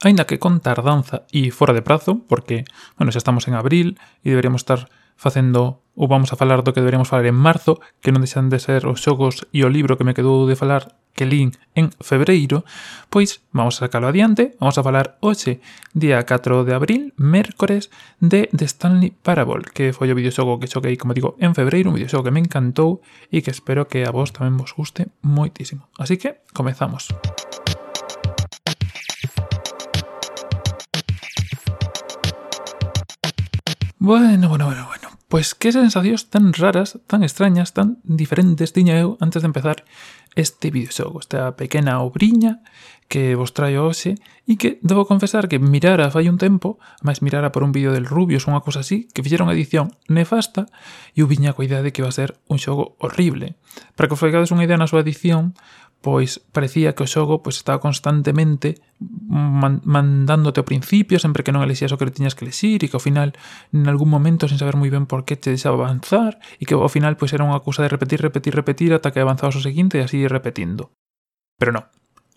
aínda que con tardanza e fora de prazo, porque, bueno, xa estamos en abril e deberíamos estar facendo ou vamos a falar do que deberíamos falar en marzo, que non deixan de ser os xogos e o libro que me quedou de falar que lín en febreiro, pois vamos a sacalo adiante, vamos a falar hoxe, día 4 de abril, mércores, de The Stanley Parable, que foi o videoxogo que choquei, como digo, en febreiro, un videoxogo que me encantou e que espero que a vos tamén vos guste moitísimo. Así que, comezamos. Bueno, bueno, bueno, bueno. Pois que sensacións tan raras, tan extrañas, tan diferentes tiña eu antes de empezar este videoxogo, esta pequena obriña que vos traio hoxe e que debo confesar que mirara fai un tempo, máis mirara por un vídeo del Rubius, unha cosa así, que fixeron edición nefasta e eu viña coa idea de que iba a ser un xogo horrible. Para que os faigades unha idea na súa edición, pois parecía que o xogo pois estaba constantemente man mandándote ao principio, sempre que non elexías o que tiñas que elexir e que ao final en algún momento sen saber moi ben por que te deixaba avanzar e que ao final pois era unha cousa de repetir, repetir, repetir ata que avanzabas o seguinte e así repetindo. Pero non,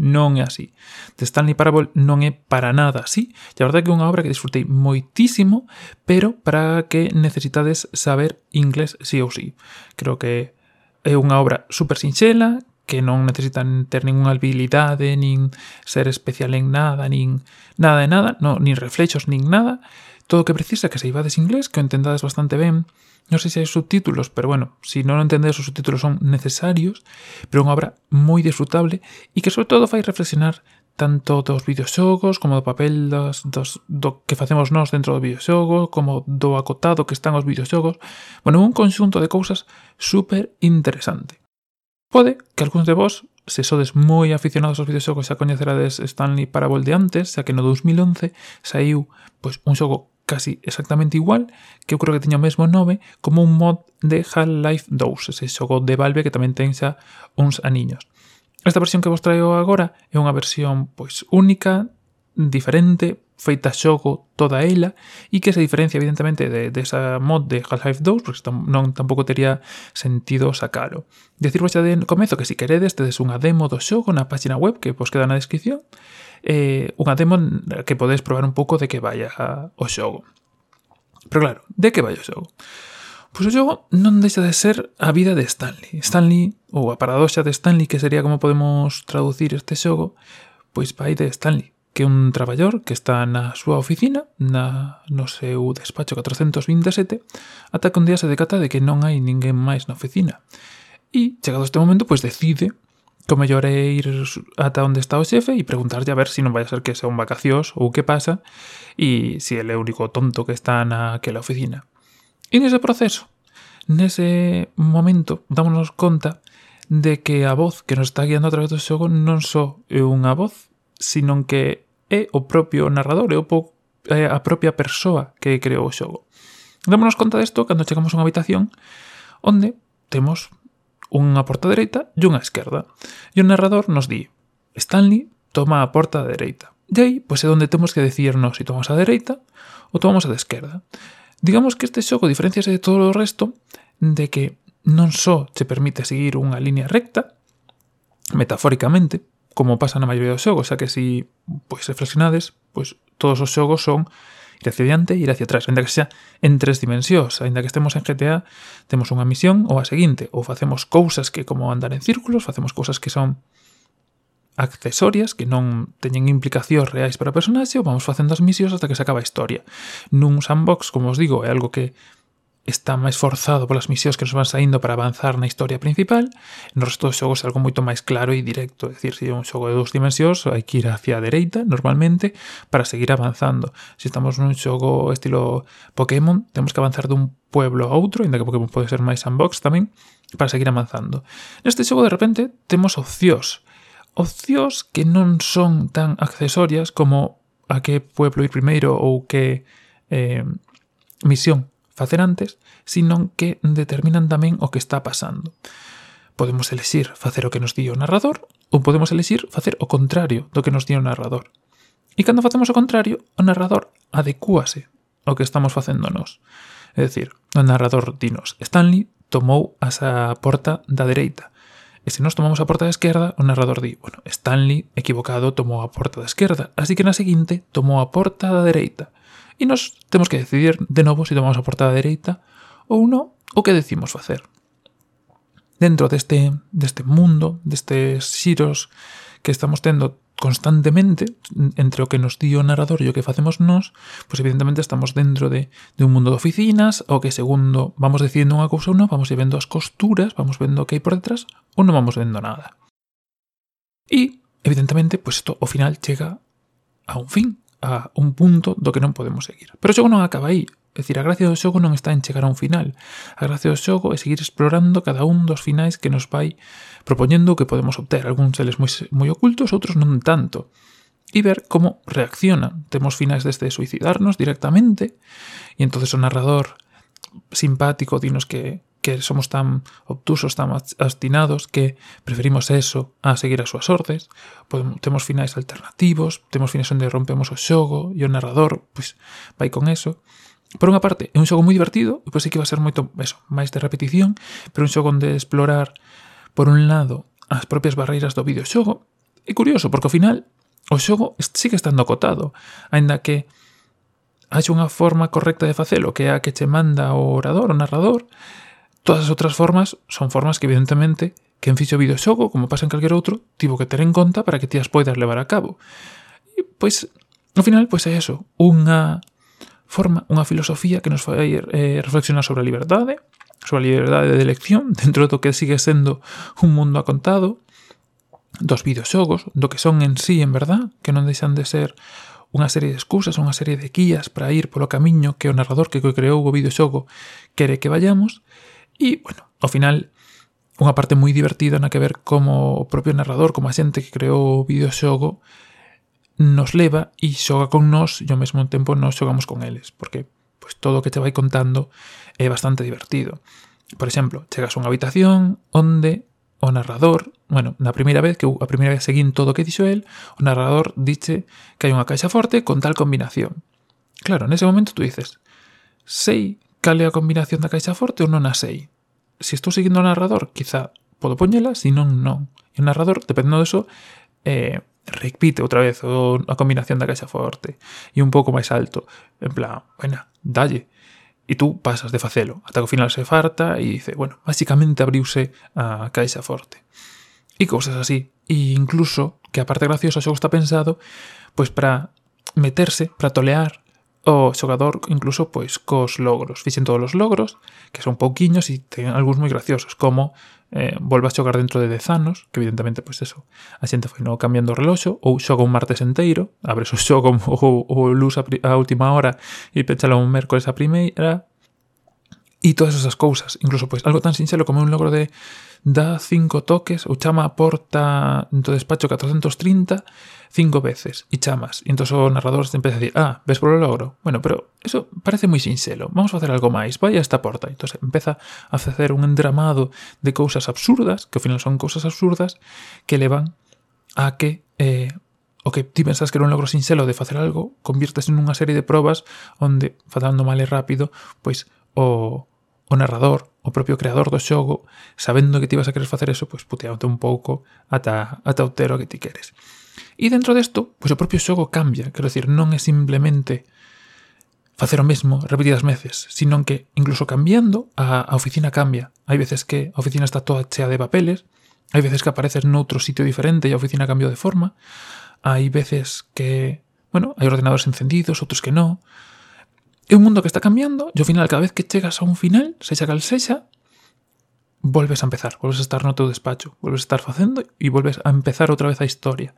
non é así. The Stanley Parable non é para nada así. E a verdade é que é unha obra que disfrutei moitísimo, pero para que necesitades saber inglés sí ou sí. Creo que é unha obra super sinxela, que non necesitan ter ningunha habilidade, nin ser especial en nada, nin nada de nada, no, nin reflexos, nin nada. Todo o que precisa que seibades inglés, que o entendades bastante ben. Non sei se hai subtítulos, pero bueno, se si non o entendedes, os subtítulos son necesarios, pero é unha obra moi disfrutable e que sobre todo fai reflexionar tanto dos videoxogos como do papel dos, dos, do que facemos nós dentro do videoxogo, como do acotado que están os videoxogos. Bueno, un conxunto de cousas super interesante. Pode que algúns de vos se sodes moi aficionados aos videoxogos xa coñecerades Stanley Parable de antes, xa que no 2011 saiu pois, un xogo casi exactamente igual, que eu creo que teña o mesmo nome, como un mod de Half-Life 2, ese xogo de Valve que tamén ten xa uns aniños. Esta versión que vos traio agora é unha versión pois única, diferente, feita xogo toda ela e que se diferencia evidentemente de, de esa mod de Half-Life 2 porque tam, non tampouco tería sentido sacalo. Decirvos xa de comezo que si queredes tedes unha demo do xogo na página web que vos queda na descripción eh, unha demo que podedes probar un pouco de que vaya o xogo. Pero claro, de que vai o xogo? Pois o xogo non deixa de ser a vida de Stanley. Stanley, ou a paradoxa de Stanley, que sería como podemos traducir este xogo, pois vai de Stanley que un traballador que está na súa oficina, na, no seu despacho 427, ata que un día se decata de que non hai ninguén máis na oficina. E, chegado este momento, pois decide que o mellor é ir ata onde está o xefe e preguntarlle a ver se si non vai a ser que sea un vacacións ou que pasa e se si ele é o único tonto que está naquela oficina. E nese proceso, nese momento, dámonos conta de que a voz que nos está guiando a través do xogo non só é unha voz sino que é o propio narrador, é, o po, é a propia persoa que creou o xogo. Démonos conta desto cando chegamos a unha habitación onde temos unha porta dereita e unha esquerda. E o narrador nos di, Stanley toma a porta da dereita. E aí, pois é onde temos que decidirnos se tomamos a dereita ou tomamos a de esquerda. Digamos que este xogo diferenciase de todo o resto de que non só te permite seguir unha línea recta, metafóricamente, como pasa na maioría dos xogos, xa que si pois reflexionades, pois todos os xogos son ir hacia diante e ir hacia atrás, ainda que sea en tres dimensións, ainda que estemos en GTA, temos unha misión ou a seguinte, ou facemos cousas que como andar en círculos, facemos cousas que son accesorias que non teñen implicacións reais para o personaxe ou vamos facendo as misións hasta que se acaba a historia. Nun sandbox, como os digo, é algo que está máis forzado polas misións que nos van saindo para avanzar na historia principal. No resto dos xogos é algo moito máis claro e directo, é dicir, se é un xogo de dous dimensións, hai que ir hacia a dereita normalmente para seguir avanzando. Se estamos nun xogo estilo Pokémon, temos que avanzar dun pueblo a outro, ainda que Pokémon pode ser máis sandbox tamén, para seguir avanzando. Neste xogo de repente temos opcións, opcións que non son tan accesorias como a que pueblo ir primeiro ou que eh, misión facer antes, senón que determinan tamén o que está pasando. Podemos elexir facer o que nos di o narrador ou podemos elexir facer o contrario do que nos di o narrador. E cando facemos o contrario, o narrador adecúase ao que estamos facendo nós. É dicir, o narrador dinos Stanley tomou asa porta da dereita. E se nos tomamos a porta da esquerda, o narrador di, bueno, Stanley, equivocado, tomou a porta da esquerda, así que na seguinte tomou a porta da dereita. E nos temos que decidir de novo se tomamos a portada dereita ou non, o que decimos facer. Dentro deste, deste mundo, destes xiros que estamos tendo constantemente entre o que nos di o narrador e o que facemos nós, pois evidentemente estamos dentro de, de un mundo de oficinas, o que segundo vamos decidindo unha cousa ou non, vamos vendo as costuras, vamos vendo o que hai por detrás ou non vamos vendo nada. E, evidentemente, pois isto ao final chega a un fin, a un punto do que non podemos seguir. Pero o xogo non acaba aí. É dicir, a gracia do xogo non está en chegar a un final. A gracia do xogo é seguir explorando cada un dos finais que nos vai propoñendo o que podemos obter. Algúns deles moi, moi ocultos, outros non tanto. E ver como reacciona. Temos finais desde suicidarnos directamente, e entonces o narrador simpático dinos que que somos tan obtusos, tan obstinados, que preferimos eso a seguir as súas ordes. Podemos, temos finais alternativos, temos finais onde rompemos o xogo e o narrador pois, vai con eso. Por unha parte, é un xogo moi divertido, e pois sí que va a ser moito eso, máis de repetición, pero un xogo onde explorar, por un lado, as propias barreiras do videoxogo. É curioso, porque ao final o xogo sigue estando acotado, aínda que hai unha forma correcta de facelo, que é a que che manda o orador, o narrador, Todas as outras formas son formas que evidentemente quen fixe o videoxogo, como pasa en calquer outro, tivo que ter en conta para que ti as poidas levar a cabo. E, pois, no final, pois é eso, unha forma, unha filosofía que nos fai eh, reflexionar sobre a liberdade, sobre a liberdade de elección, dentro do que sigue sendo un mundo acontado, dos videoxogos, do que son en sí, en verdad, que non deixan de ser unha serie de excusas, unha serie de guías para ir polo camiño que o narrador que creou o videoxogo quere que vayamos, E, bueno, ao final, unha parte moi divertida na que ver como o propio narrador, como a xente que creou o videoxogo, nos leva e xoga con nós e ao mesmo tempo nós xogamos con eles, porque pois, todo o que te vai contando é bastante divertido. Por exemplo, chegas a unha habitación onde o narrador, bueno, na primeira vez que a primeira vez seguín todo o que dixo el, o narrador dixe que hai unha caixa forte con tal combinación. Claro, nese momento tú dices, sei cal é a combinación da caixa forte ou non a sei. Se estou seguindo o narrador, quizá podo poñela, se non, non. E o narrador, dependendo diso, eh, repite outra vez o, a combinación da caixa forte e un pouco máis alto. En plan, bueno, dalle. E tú pasas de facelo. Ata que ao final se farta e dice, bueno, basicamente abriuse a caixa forte. E cousas así. E incluso, que a parte graciosa xo está pensado, pois para meterse, para tolear o xogador incluso pois cos logros. Fixen todos os logros, que son pouquiños e ten algúns moi graciosos, como eh, volve a xogar dentro de 10 anos, que evidentemente, pois eso, a xente foi no cambiando o reloxo, ou xoga un martes enteiro, abres o xogo ou, ou luz a, a última hora e pechalo un mércores a primeira, E todas esas cousas, incluso pois algo tan sinxelo como un logro de dá cinco toques ou chama a porta do despacho 430 cinco veces e chamas. E entón o narrador se empeza a dicir, ah, ves polo logro. Bueno, pero eso parece moi sinxelo. Vamos a facer algo máis. Vai a esta porta. E entón empeza a facer un endramado de cousas absurdas, que ao final son cousas absurdas, que levan a que eh, o que ti pensas que era un logro sinxelo de facer algo, convirtes nunha serie de probas onde, facendo mal e rápido, pois o o narrador, o propio creador do xogo, sabendo que ti vas a querer facer eso, pois puteándote un pouco ata, ata o tero que ti queres. E dentro desto, pois o propio xogo cambia, quero decir, non é simplemente facer o mesmo repetidas veces, sino que incluso cambiando a, a oficina cambia. Hai veces que a oficina está toda chea de papeles, hai veces que apareces noutro sitio diferente e a oficina cambiou de forma, hai veces que, bueno, hai ordenadores encendidos, outros que non, É un mundo que está cambiando. E ao final cada vez que chegas a un final, sexa cal sexa, volves a empezar, volves a estar no teu despacho, volves a estar facendo e volves a empezar outra vez a historia.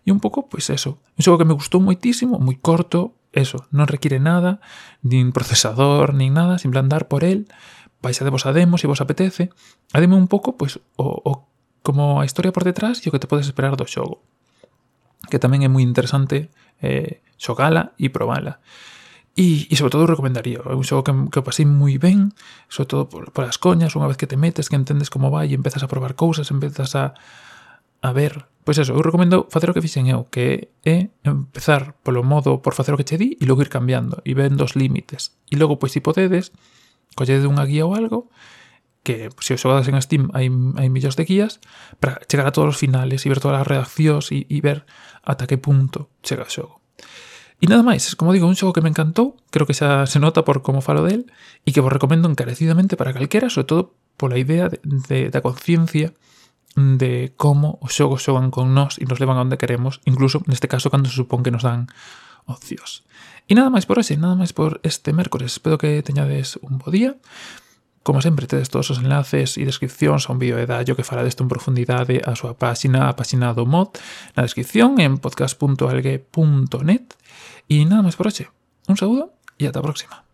E un pouco, pois eso, un xogo que me gustou moitísimo, moi corto, eso, non require nada, nin procesador, nin nada, sin andar por el, vais a demo se vos apetece, a demo un pouco, pois, o, o como a historia por detrás e o que te podes esperar do xogo, que tamén é moi interesante eh, xogala e probala. E, e sobre todo recomendaría, é un xogo que, que o pasei moi ben, sobre todo por, por as coñas, unha vez que te metes, que entendes como vai e empezas a probar cousas, empezas a, a ver. Pois eso, eu recomendo facer o que fixen eu, que é empezar polo modo por facer o que che di e logo ir cambiando e vendo os límites. E logo, pois, se podedes, colledes unha guía ou algo, que se os xogades en Steam hai, hai millóns de guías, para chegar a todos os finales e ver todas as redaccións e, e ver ata que punto chega o xogo. E nada máis, como digo, un xogo que me encantou, creo que xa se nota por como falo del, e que vos recomendo encarecidamente para calquera, sobre todo pola idea de, de, da conciencia de como os xogos xogan con nós e nos levan a onde queremos, incluso neste caso cando se supón que nos dan ocios. E nada máis por hoxe, nada máis por este mércores. Espero que teñades un bo día. Como sempre, tedes todos os enlaces e descripcións a un vídeo de Dallo que fala desto en profundidade a súa páxina, a páxina do mod, na descripción en podcast.algue.net Y nada más por hoy. Un saludo y hasta la próxima.